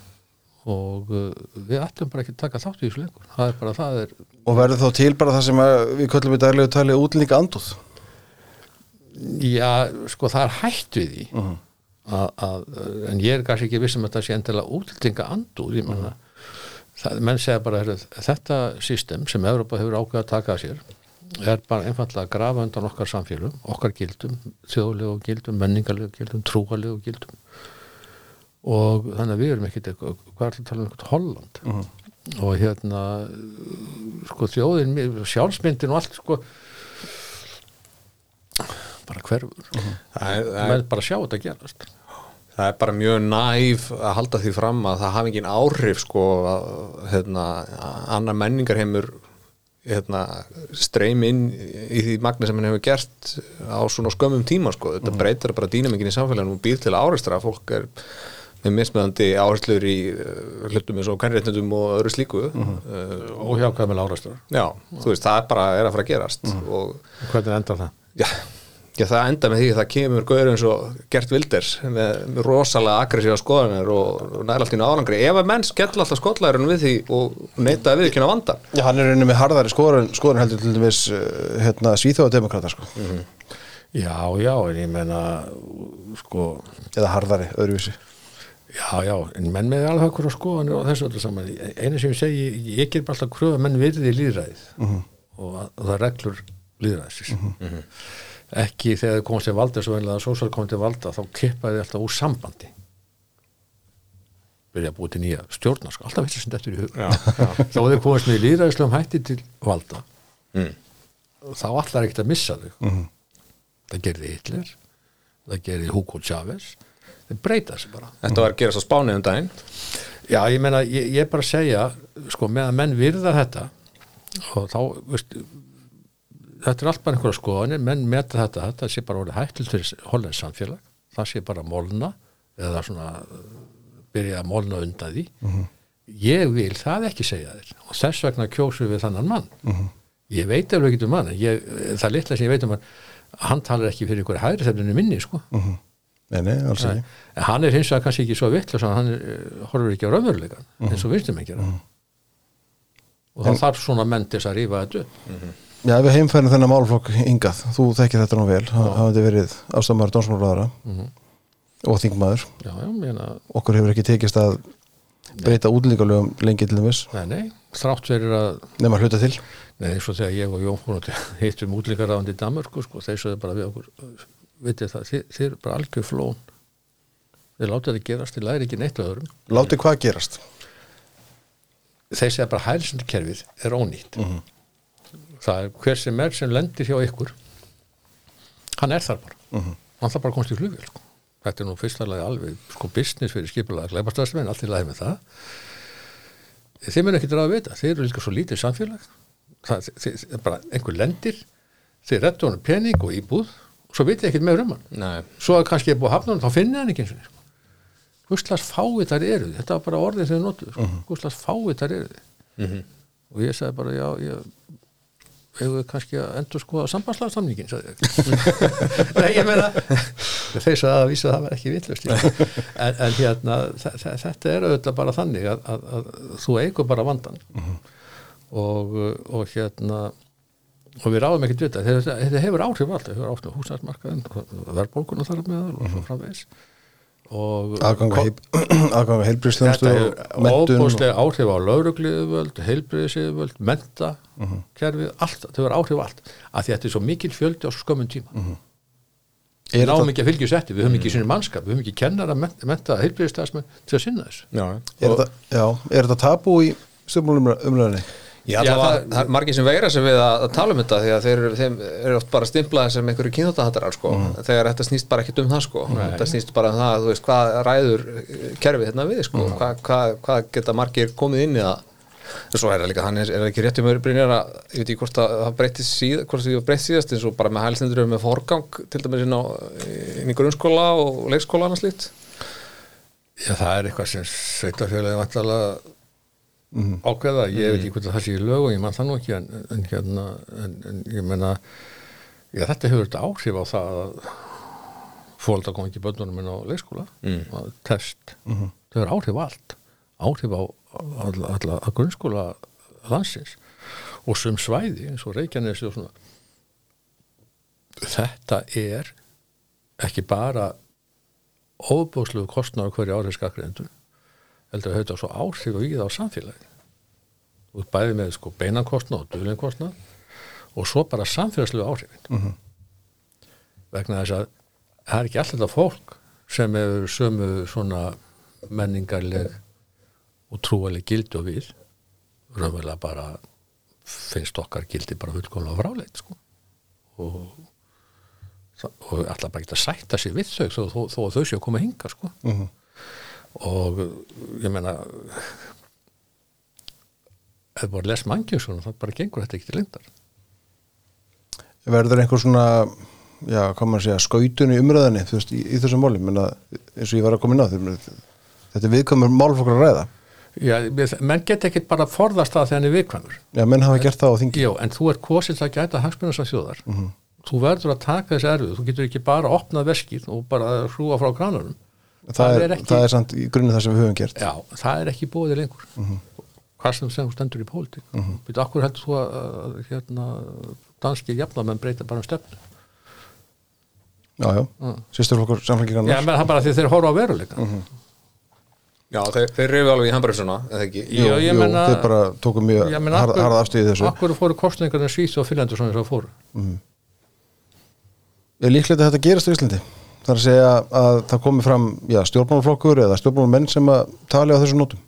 Og uh, við ætlum bara ekki að taka þátt í þessu lengur. Það er bara, það er Og verður þá til bara það sem að við köllum í daglegu tali útlendinga andúð? já, sko það er hætt við því. Að, að, en ég er kannski ekki viss um að þetta sé endilega útlendinga andúð ég menna það, menn segja bara, þetta system sem Evropa hefur ákveða að taka að sér er bara einfallega að grafa undan okkar samfélum, okkar gildum þjóðlegu gildum, menningarlegu gildum trúalegu gildum. Og þannig að við erum ekkit eitthvað, hvað er að tala um eitthvað Holland? Og hérna sko þjóðin, sjálfsmyndin og allt sko bara hverfur. Er, það, er, menn bara sjá þetta gerast. Það er bara mjög næf að halda því fram að það hafi engin áhrif sko að hérna, annar menningarheimur hérna, streym inn í því magna sem hann hefur gert á svona skömmum tíma sko. Þetta breytir bara dýnamingin í samfélaginu og býr til áreistra fólk er með mismöðandi áherslur í uh, hlutum eins og kannréttundum og öðru slíku. Uh, og hjá hvað með lárastur já, þú veist, það er bara er að fara að gerast og hvernig endar það? Já, já, það enda með því að það kemur gauður eins og Gert Wilders með, rosalega aggressífa skoðanir og, og næra allt í árangri. Ef að menn skell alltaf skollæðurinn við því og neita að viðkynna vanda. Já, hann er rauninni með harðari skoðun, skoðun heldur til dæmis uh, hérna, svíþjóðademokrata sko. já, já, en ég menna sko, eða harðari, öðruvísi. Já, já en menn með alveg okkur á skoðanir og þessu öllu saman. Einu sem ég segi, ég ger bara alltaf kröfu að menn virði líðræðið og, að, og það er reglur líðræðis ekki þegar þið komast til valda svo venlega að sósal komið til valda þá kippaði þið alltaf úr sambandi. Byrja að búið til nýja stjórnarsk alltaf veitir sem þetta er í hug. Þá *laughs* þið komast með líðræðislegum hætti til valda Mm. þá allar ekkert að missa þau. Það gerði Hitler það gerði Hugo Chávez. Þeir breyta þessu bara. Þetta var að gerast á spánið um daginn. Já, ég meina, ég, ég er bara að segja sko, með að menn virða þetta og þá, veist þetta er allt bara einhverja skoðanir menn meta þetta, þetta sé bara orðið hættul fyrir hollens samfélag, það sé bara molna eða svona byrja að molna undan því. Ég vil það ekki segja þér og þess vegna kjósum við þannan mann. Ég veit alveg ekki um mann ég, það litla sem ég veit um hann hann talar ekki fyrir einhverja hægri þefninu minni sko. Nei, nei, alls ekki. En hann er hins vegar kannski ekki svo vitt hann er, eh, horfir ekki á raunveruleikan eins og vinstum ekki og það þarf svona menn til þess að rífa þetta upp Já, við heimfærum þennan málflokk hingað, þú þekkir þetta nú vel, hafandi verið ástæðmaður dómsmálaðara og þingmaður. já, já, meina, Okkur hefur ekki tekist að breyta útlíkalögum lengi til þess, nei, nei, þrátt verið að nema hluta til. Nei, eins og þegar ég og Jón fórum til *laughs* hittum útlíkarafandi í Danmörku sko, þeir sögðu bara við okkur vitið það, þið, þið eru bara algjör flón þið látið þetta gerast, þið læri ekki neitt öðrum. Láti hvað gerast? þeir segja bara hælsendukerfið er ónýtt það er hver sem er sem lendir hjá ykkur. Hann er þar bara. Hann þarf bara að komast í flugvél sko. þetta er nú fyrsta lagi alveg sko business fyrir skipulega glæpastöðsmenn, allt í lagi með það. Þeir mun ekki draga að vita þeir eru líka svo lítið samfélag. Það, þeir, bara einhver lendir þeir rettu honum pening og íbúð og svo vitið ekkert meður um hann. Nei, svo að kannski er búið að hafna hann þá finnir hann ekki eins og sko. Gustlas fáiðar eru þið þetta var bara orðið þegar notuð sko. Gustlas fáiðar eru. Þið og ég sagði bara já ég hefur kannski að endur skoða ég. *laughs* Nei, ég meina *laughs* þeir sagði að vísa að það var ekki vitlust *laughs* en, en hérna þe- þe- þetta er auðvitað bara þannig að, að, að þú eigur bara vandan og, og hérna og við ráðum ekkert vita þetta, þetta hefur áhrif alltaf, hefur áhrif á húsnæðismarkaðin verðbólguna þar með og svo framvegis. og Aðgang að *clears throat* heilbríðstjónustu þetta og og- óbúslega áhrif á laurugliðuvöld, heilbriðisivöld menta, kerfið allt, þetta hefur áhrif á allt, af því að þetta er svo mikil fjöldi á svo skömmun tíma. Er við náum ekki að fylgja setti, við höfum ekki sinni mannskap. Við höfum ekki kennara menta, menta heilbriðistæðismenn til að sinna þessu. Já, Er þetta, já, er þetta tabú í stjórnmálumröðinni? Já, Já, það, það- er margir sem veira sig við að, að tala um þetta því að þeir eru, þeim eru oft bara stimplaði sem einhverju kynþáttahattarar sko, þegar þetta snýst bara ekkert um það sko, þetta snýst bara um það að þú veist hvað ræður eh, kerfið hérna við sko, hvað hva, hva geta margir komið inn í það? En svo er það líka, hann er, er ekki rétt um öðrubrynjar að, ég veit ekki hvort að það breytist síð, hvort það breytt síðast eins og bara með hælstendur með forgang til dæmis inn, á, inn í grunnskóla og leikskóla annars lít Já, það er eitthvað sem sveitarfélagi vantalega ákveða, ég veit ekki hvort það sé í lög og ég mann það nú ekki en, en hérna, en, en ég menna já, þetta hefur þetta áhrif á það að fólk að koma ekki bönnunum inn á leikskóla. Mm. test, það hefur áhrif allt. Áhrif á alla, alla grunnskóla landsins. Og sum svæði eins og Reykjanesi og svona þetta er ekki bara óbúsluðu kostnar hverju árið skakriðendur heldur að þetta svo áhrif og í það á samfélagi ert bæði með sko beinankostnað og duðlinkostnað og svo bara samfélagslegu áhrifin. Vegna þess að það er ekki alltaf þetta fólk sem hefur sömu svona menningarleg og trúaleg gildi og við. Raunverulega bara finnst okkar gildi bara fullkomlega fráleit sko. Og og alltaf bara geta sætta sig við þau þó, þó, þó að þau séu að koma að hinga sko. Og ég meina ef bara les svona þá bara gengur þetta ekki til lindar Verður einhver svona, já, hvað maður segja, skautun í umröðinni, þú veist, í, í þessum máli, menna, eins og ég var að koma inn á því, þetta er viðkvæmur málflokkur að ræða. Já, menn get ekki bara forðast það þegar hann er viðkvæmur. Já, menn hafa gert það á þingi. Já, en þú ert kosið að gæta hagsmunars af þjóðar þú verður að taka þessi erfið þú getur ekki bara opnað veskið og bara hrúa frá kranunum Það, er, ekki, það er samt í grunni það sem við höfum gert. Já, það er ekki bóðið lengur. Hvað sem sem þú stendur í pólitík. Mm -hmm. Býtu, akkur heldur þú að, að hérna, danski jafnamenn breyta bara um stefnu? Já, já, sýsturflokkur samfélgir Já, annars. menn það bara því þeir horfa á veruleika Já, þeir, þeir reyfi alveg í hamburgsuna, eða ekki? Jú, Já, ég jú, meina- þeir bara tóku mjög harð, harða afstöðu í þessu. Akkur fóru kostningarnir Svís og Finnlandur svona þess að fóru? Er líklegt að þetta gerast á Íslandi? Það er að segja að það komi fram já, stjórnmálaflokkur eða stjórnmálamenn sem að tali á þessum nótum.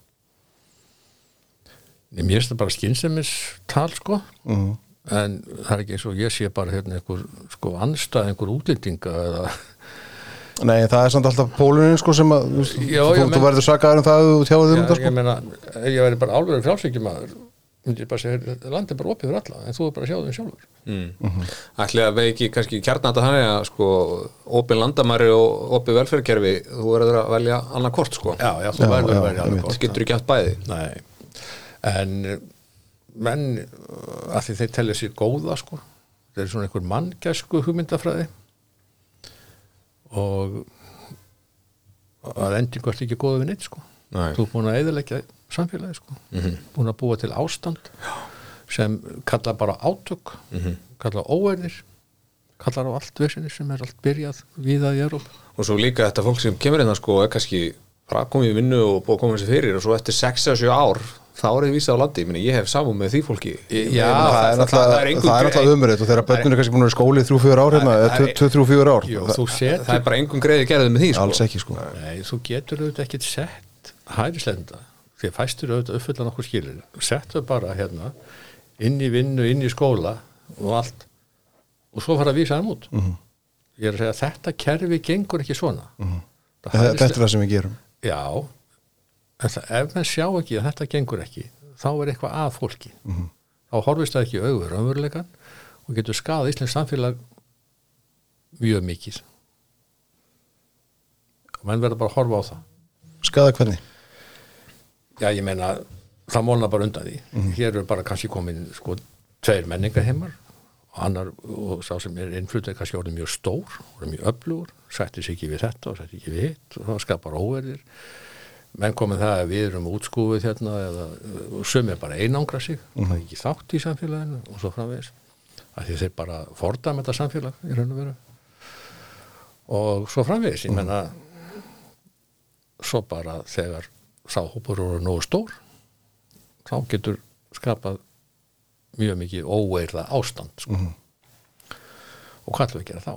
Nei, Mér finnst það bara skynnsemis tal sko Mhm. en það er ekki eins og ég sé bara hérna einhver sko anstað einhver útlendinga eða Nei, það er samt alltaf pólunin sko sem að Já, þú, já, þú verður sakaður um það að þú tjáðið um Já, þetta sko. ég meina, ég væri bara álverður frjálsvíkjumaður myndi ég bara segja, land bara opið fyrir alla en þú er bara að sjá þeim sjálfur. Ætli að veiki kannski kjarnata þannig að sko opin landamæri og opin velferðkerfi þú verður að velja annað kort sko. Já, já, þú verður að alveg einmitt. það getur ekki haft bæði? Nei, en eh, menn uh, að því þeir telja sér góða sko. Þeir eru svona einhver manngæsku hugmyndafræði. Og að endingu ert ekki góða við neitt sko. Nei. þú er búin að eðilegja samfélagi sko. Búin að búa til ástand sem kalla bara átök kalla óerðir kallar á allt vesinni sem er allt byrjað víða í Európa og svo líka þetta fólk sem kemur hérna sko er kannski bara komið í vinnu og búið að koma sér fyrir og svo eftir 6-7 ár þá er þið vísað á landi, ég, ég hef samum með því fólki. Já, það er er náttúrulega umröð og þegar börnun er kannski búin að vera í skóli 3-4 ár hérna, Það er- 2-3-4 ár. Það- þú það setur er bara engum greiði gerðið með því sko. alls ekki sko. Nei, þú getur auðvitað ekkert sett hærislenda því að fæstur auðvitað uppfylla nokkur skilir settu bara hérna inn í vinnu, inn í skóla og allt. Og svo fara að vísa þeim út. Mhm. ég er að segja að þetta kerfi gengur ekki svona. Mm Þetta þetta er það sem við gerum. Já. Ef menn sjá ekki að þetta gengur ekki þá er eitthvað að fólki. Mhm. þá horfist það ekki í augur raunveruleikan og getur skadað Íslands samfélag mjög mikið. Og menn verður bara að horfa á það. Skada hvernig? Já, ég meina, það móna bara undan því. Hér eru bara kannski komin sko tveir menningaheimar og annar, og sá sem er innflutur kannski orðið mjög stór, orðið mjög öflugur sætti sig ekki við þetta og sætti ekki við hitt og það skapar óverðir menn komið það að við erum útskúfið hérna eða sumir bara einangra sig og það er ekki þátt í samfélaginu og svo framvegis. Að því þeir bara fordæma þetta samfélag í raun og veru. Og svo framvegis, ég menna svo bara þegar sáhópur eru nógu stór þá getur skapað mjög mikið óeirða ástand sko. og hvað ætlum við að gera þá?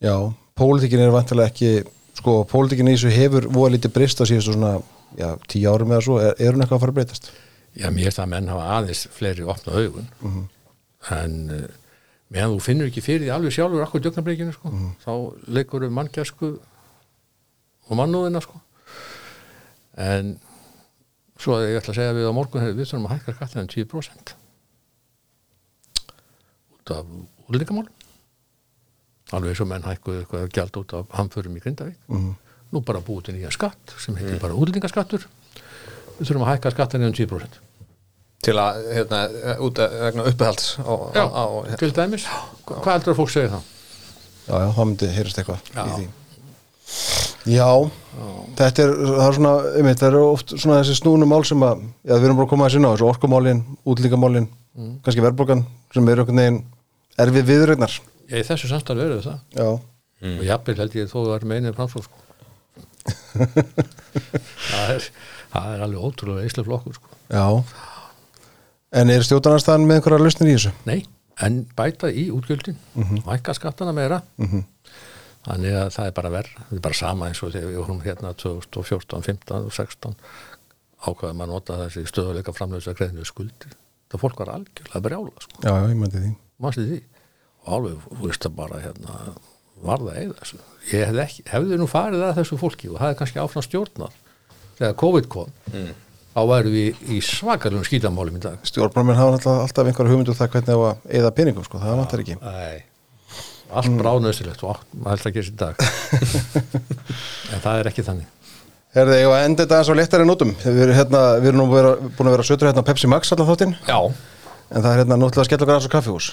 Já, pólitíkin er vantilega ekki sko, pólitíkin í þessu hefur voða lítið breyst á síðustu svona, já, tíu árum eða svo er, er hún eitthvað að fara að breytast? Já, mér er það að menn hafa aðeins fleiri opna augun en uh, meðan þú finnur ekki fyrir því alveg sjálfur akkur djögnarbreykinu sko, þá leikur um manngjarsku og mannúðina sko en svo ég ætla að segja við á morgun við þurfum að hækka skattina um 10% út af úrlingamálum alveg eins og menn hækkuðu eitthvað gjald út af hamförum í Grindavík. Nú bara búið til nýja skatt sem heitir bara úrlingaskattur við þurfum að hækka skattina um 10% til að hérna, út að vegna uppehalds á, Já, á, á, til dæmis. Hvað heldur að fólk segja það? Já, já, það myndi heyrast eitthvað í því Já, þetta er, er svona, einmitt, það eru oft svona þessi snúnu mál sem að, já, við erum bara að koma að sinna á þessu orkumálin, útlíkamálin, kannski verðbólgan sem eru einhvern veginn erfið viðrögnar. Ég, þessu samstarf verður það Já, og jafnvel held ég þó að það er meinið framsók sko. *laughs* það, er, það er alveg ótrúlega eislega flokkur sko. já. En er stjórnarnarstaðan með einhverja lausnir í þessu? Nei, en bæta í útgjöldin og hækka skattana meira þannig að það er bara verð það er bara sama eins og þegar við vorum hérna 2014, 15 og 16 ákvaðum að nota þessi stöðuleika framlöðs að greiðinu skuldir. Það fólk var algjörlega brjála sko. Já, já, ég myndi því. því? Og alveg, þú veist það bara hérna, varða eða ég hefði, ekki, hefði nú farið að þessu fólki og það er kannski áfram stjórnar þegar COVID kom þá væru við í svakalum skítamálum í dag. Stjórnarmenn hafa alltaf, alltaf einhverja hugmyndu það hvernig á að eða peningum, sko, það vantar ekki. Æ, allt bráðnöðsilegt og allt- að gera sér dag. *laughs* En það er ekki þannig. Herði, ég var enda þetta eins á léttari nótum. Við erum, hérna, við erum nú vera, búin að vera sötur hérna Pepsi Max allan þáttinn, já, en það er hérna náttúrulega að skella okkar aðeins á kaffihús.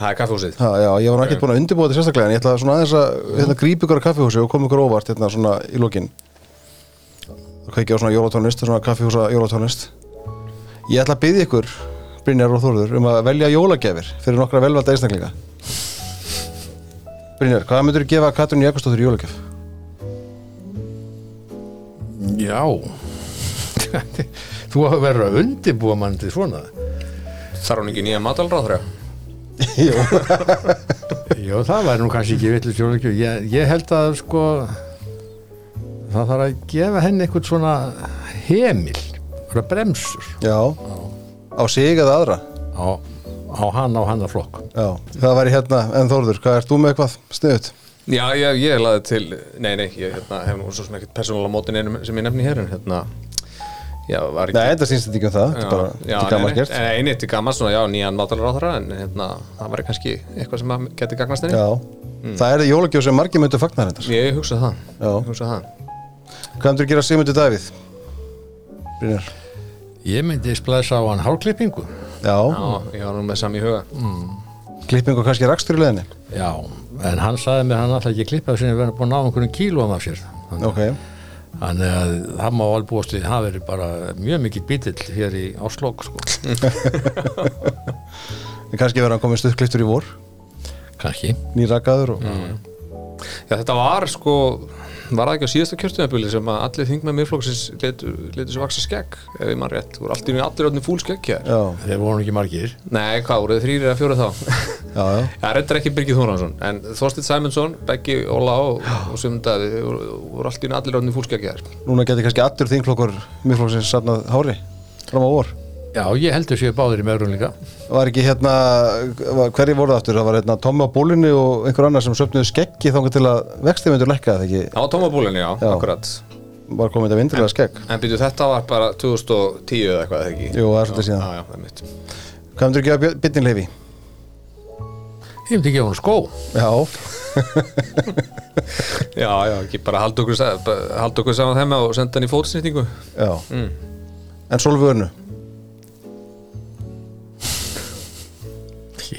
það er kaffehúsið Ha, já, ég var nú ekkert búin að undirbúa þetta sérstaklega en ég ætla svona aðeins að hérna, grípa ykkur á kaffihúsi og koma ykkur óvart hérna svona í lokin. Og kveikja á svona jólatónlist svona kaffihúsa jólatónlist. Ég ætla að byggja ykkur Brynjar og Þórður um að velja jólagjafir fyrir nokkra velvalda einstaklinga Brynjar, hvað myndur þú gefa Katrín Jakobsdóttur í jólagjaf? Já. *laughs* Þú hafa verið að undirbúa mann til svona. Þarf hún ekki nýja matalráð *laughs* Jú, Já, það væri nú kannski ekki vitlu sjónleikju ég, ég held að sko það þarf að gefa henni eitthvað svona hemil eitthvað bremsur. Já. Á sig eða aðra? Á, á hann á hann að flokk Já, það væri hérna, en Þórður, hvað ert þú með eitthvað sniðut? já, ég, ég laði til nei, nei, ég hérna, hef nú svo sem ekkert persónulega mótin einum sem ég nefni hér en hérna já, var ekki Nei, þetta sínst þetta ekki um það, þetta er bara já, þetta er gaman gert nei, nei, eini til gaman svona, já, nýjan mátalarráðara en hérna, það var kannski eitthvað sem geti gagnast henni Já, það er jólagjöf sem margir myndu fagnar þetta ég hugsa það, Já. ég hugsa það. Hvað myndir gera Sigmundur Davíð? Brynjar Ég myndi splæsa á hann hárklippingu Já, Já, ég var nú með sami í huga. Klipping og kannski rakstur í leðinni Já, en hann sagði mér hann alltaf ekki klippa sinni verið búin að ná einhvern kílóum af sér. Þannig Ok, þannig að það má alveg búast við það verið bara mjög mikill bítill hér í Áslokk sko. En kannski verður hann komið stuðkliftur í vor? Kannski. Nýrakaður og Já, þetta var sko var það ekki á síðasta kjörtunabili sem að allir þingmenn miðflokksins letu, letu sér vaksa skegg ef ég mann rétt, voru allir allir öllum fúl skegg hér? Já, þeir voru ekki margir. Nei, hvað, voruð þið þrýri eða fjóra þá? *laughs* já, já. Það reyndar ekki Birgir Þóransson en Þorsteinn Sæmundsson, Beggi Óla og, og Sumdaði voru, voru allir allir öllum fúl skegg hér. Núna getur kannski allur þingflokkur Miðflokksins safnað hári Fram á vor já, ég heldur séu báðir í megrun líka Var ekki hérna Hverju voru það aftur? Það var hérna Tommi á bólunni og einhver annar sem söfnuðu skeggi þangað til að vexti myndur lekka það ekki Það var tómabúlinni, já, Já. akkurat Var komið þetta vindilega skegg En byrju, þetta var bara 2010 eða eitthvað, eða ekki? Jú, það er svolítið síðan. Já, já, það er mitt Hvað myndur ekki að byttin leifi? ég myndi gefa hún skó Já, *laughs* Já, já, ekki bara halda okkur, saman þeim og senda hann í fótsnýtingu já Mm. En Solvörnu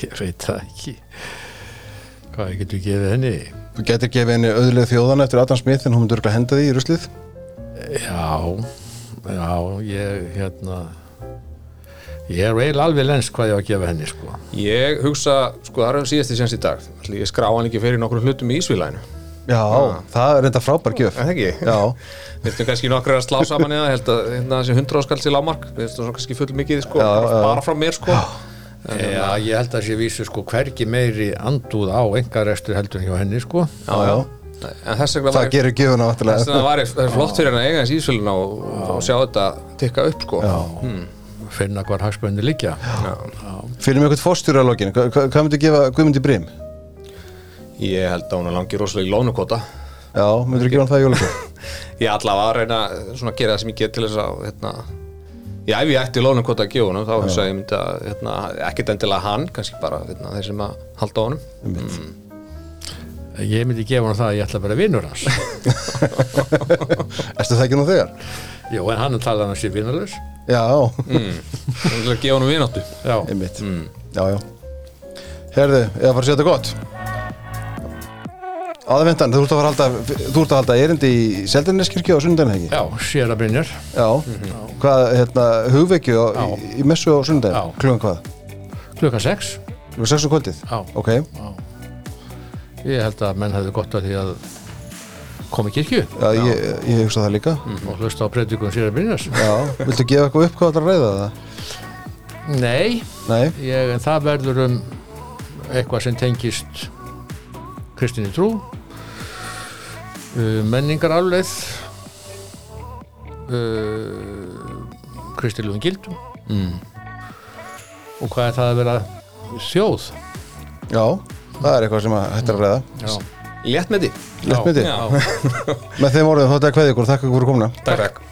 *laughs* ég veit það ekki. Hvað getur við gefið henni? Þú getur gefið henni auðlega þjóðana eftir Adam Smith en hún myndur örugglega henda því í ruslið. Já, já, ég hérna ég er eiginlega alveg lens hvað ég á að gefa henni sko. Ég hugsa, sko, það er hann síðasti sens í dag. Ég skrá hann ekki fyrir nokkur hlutum í Ísvílæðinu Já, það er reynda frábær gjöf. Er það ekki? Já, *laughs* Við ætlum kannski nokkur að slá saman eða? Held að hérna þessi 100 áskall til lámark Við ætlum svona kannski full mikið, sko, Já, bara, já. bara frá mér, sko. Já, ég held að sé vísu sko hvergi meiri andúð á engarestur heldur hjá henni sko. Já, já. En þess vegna það var gerir var ég- það er flott fyrir hann að eiga þessi Ísvílæðinu og, og sjá þetta tikka upp, sko. Já. finna hvar hagspöndi liggja. Fyrir mig eitthvað fórstjóra að lokinu Hvað hvað myndir gefa Guðmundi Brim? Ég held að hún er langi rosalega í lónukota Já, myndir gefa hann það í jólugjöf? *laughs* Ég allavega að reyna svona að gera það sem ég get til þess að hérna, Já, ef ég ætti lónukota að gefa honum þá hugsa ég myndi að hérna, ekkert endilega hann, kannski bara hérna, þeir sem að halda honum. Mm. ég myndi gefa hann það að ég ætla bara að vinnur hans. *laughs* Erstu það ekki nú þegar? Jó, en hann talaði hann að sé vinnarlaus Já, mm. Þannig að gefa honum vináttu. Já, einmitt. Mm. Já, já. Herðu, ég að fara að segja þetta gott Aðvendan, þú ert að halda Þú ert að halda erindi í Seldineskirkju á sundaginn ekki? já, sér að Brynjar Já, hvað, hérna, hugvekju á, Já. í, í messu á sundaginn? Já. Klugan hvað? klukkan 6 Klugan 6 um kvöldið? Já. Ok, Ég held að menn hefði gott að því að koma í kirkju já, ég, ég hugsa það líka og hlusta á predikun sér að Brynjars Já, viltu gefa eitthvað upp hvað það að ræða það? Nei, Nei, ég, en það verður um eitthvað sem tengist kristinni trú uh, menningarafleið uh, kristilugum gildum. Mm. Og hvað er það að vera þjóð? Já, það er eitthvað sem að hættir að Já, Létt með því Létt með því *laughs* Með þeim orðum þá þetta er kveðið ykkur, þakka ykkur fyrir komuna. Takk, takk